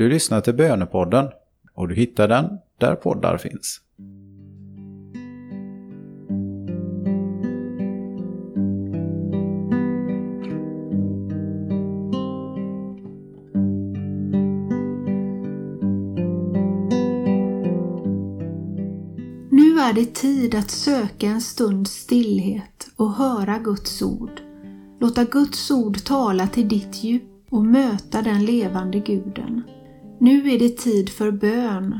Du lyssnar till Bönepodden och du hittar den där poddar finns. Nu är det tid att söka en stunds stillhet och höra Guds ord. Låta Guds ord tala till ditt djup och möta den levande guden. Nu är det tid för bön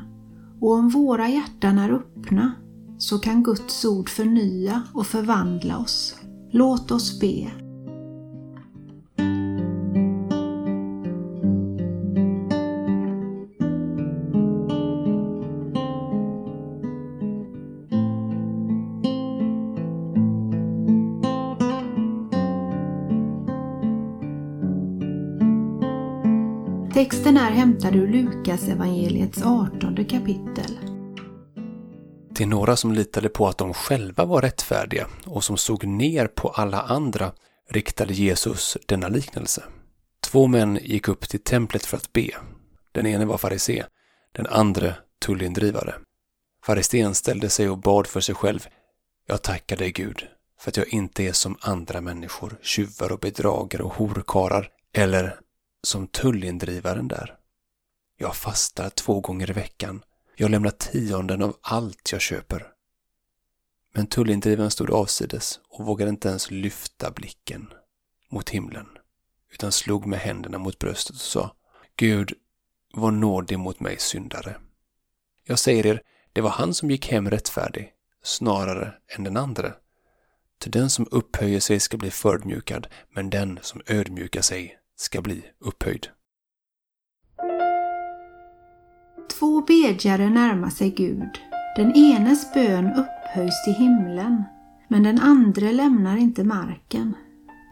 och om våra hjärtan är öppna så kan Guds ord förnya och förvandla oss. Låt oss be. Texten är hämtad ur Lukas evangeliets 18 kapitel. Till några som litade på att de själva var rättfärdiga och som såg ner på alla andra riktade Jesus denna liknelse. Två män gick upp till templet för att be. Den ene var farisé, den andra tullindrivare. Farisén ställde sig och bad för sig själv. Jag tackar dig Gud för att jag inte är som andra människor, tjuvar och bedragare och horkarar eller som tullindrivaren där. Jag fastar två gånger i veckan. Jag lämnar tionden av allt jag köper. Men tullindrivaren stod avsides och vågade inte ens lyfta blicken mot himlen, utan slog med händerna mot bröstet och sa Gud, var nådig mot mig syndare. Jag säger er, det var han som gick hem rättfärdig, snarare än den andra. Till den som upphöjer sig ska bli förödmjukad, men den som ödmjukar sig ska bli upphöjd. Två bedjare närmar sig Gud. Den enes bön upphöjs till himlen, men den andra lämnar inte marken.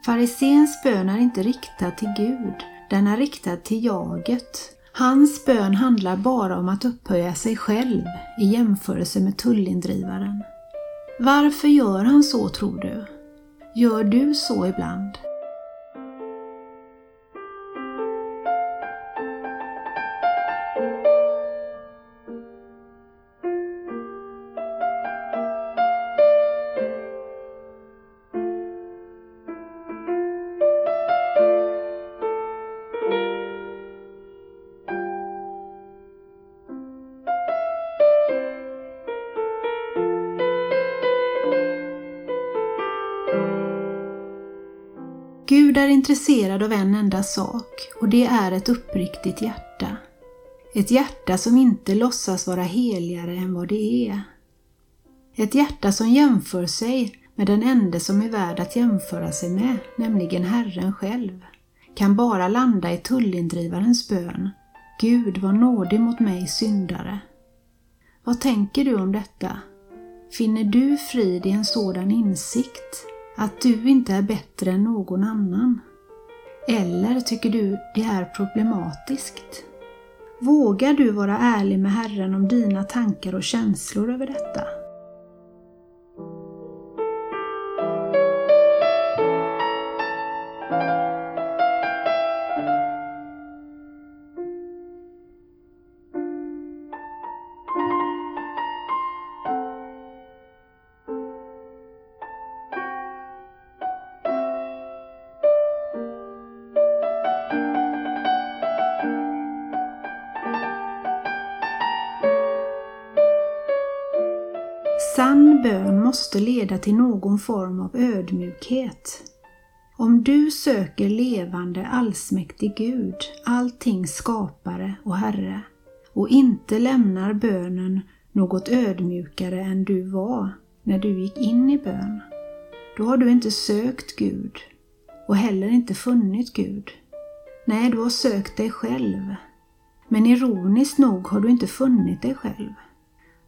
Fariséns bön är inte riktad till Gud, den är riktad till jaget. Hans bön handlar bara om att upphöja sig själv i jämförelse med tullindrivaren. Varför gör han så tror du? Gör du så ibland? Gud är intresserad av en enda sak och det är ett uppriktigt hjärta. Ett hjärta som inte låtsas vara heligare än vad det är. Ett hjärta som jämför sig med den enda som är värd att jämföra sig med, nämligen Herren själv, kan bara landa i tullindrivarens bön. Gud var nådig mot mig syndare. Vad tänker du om detta? Finner du frid i en sådan insikt? Att du inte är bättre än någon annan? Eller tycker du det är problematiskt? Vågar du vara ärlig med Herren om dina tankar och känslor över detta? Sann bön måste leda till någon form av ödmjukhet. Om du söker levande allsmäktig Gud, allting skapare och Herre, och inte lämnar bönen något ödmjukare än du var när du gick in i bön, då har du inte sökt Gud och heller inte funnit Gud. Nej, du har sökt dig själv. Men ironiskt nog har du inte funnit dig själv.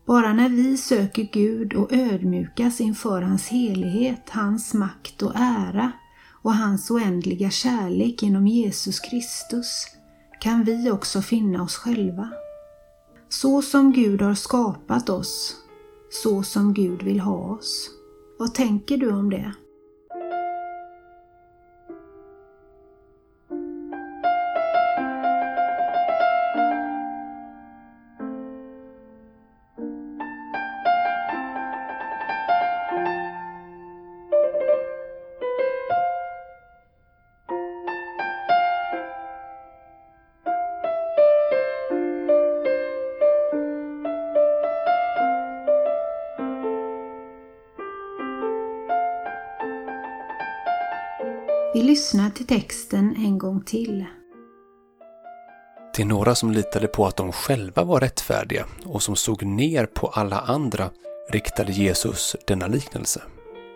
Bara när vi söker Gud och ödmjukas inför hans helighet, hans makt och ära och hans oändliga kärlek genom Jesus Kristus kan vi också finna oss själva. Så som Gud har skapat oss, så som Gud vill ha oss. Vad tänker du om det? Vi lyssnar till texten en gång till. Till några som litade på att de själva var rättfärdiga och som såg ner på alla andra riktade Jesus denna liknelse.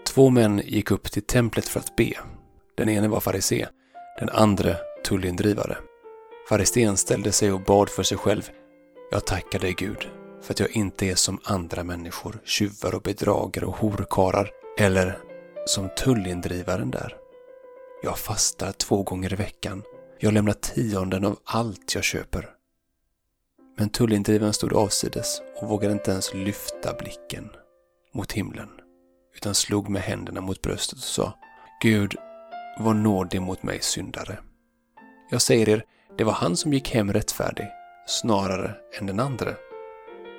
Två män gick upp till templet för att be. Den ene var farisé, den andra tullindrivare. Farisén ställde sig och bad för sig själv. Jag tackar dig Gud för att jag inte är som andra människor, tjuvar och bedragare och horkarar, eller som tullindrivaren där. Jag fastar två gånger i veckan. Jag lämnar tionden av allt jag köper. Men tullindrivaren stod avsides och vågade inte ens lyfta blicken mot himlen, utan slog med händerna mot bröstet och sa Gud, var nådig mot mig syndare. Jag säger er, det var han som gick hem rättfärdig, snarare än den andre.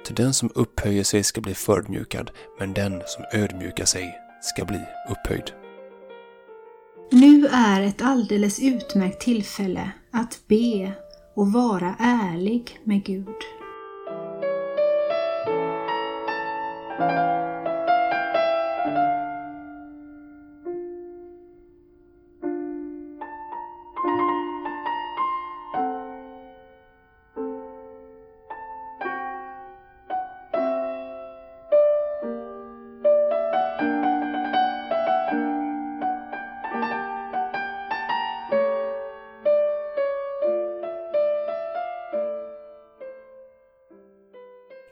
Till den som upphöjer sig ska bli förödmjukad, men den som ödmjukar sig ska bli upphöjd. Nu är ett alldeles utmärkt tillfälle att be och vara ärlig med Gud.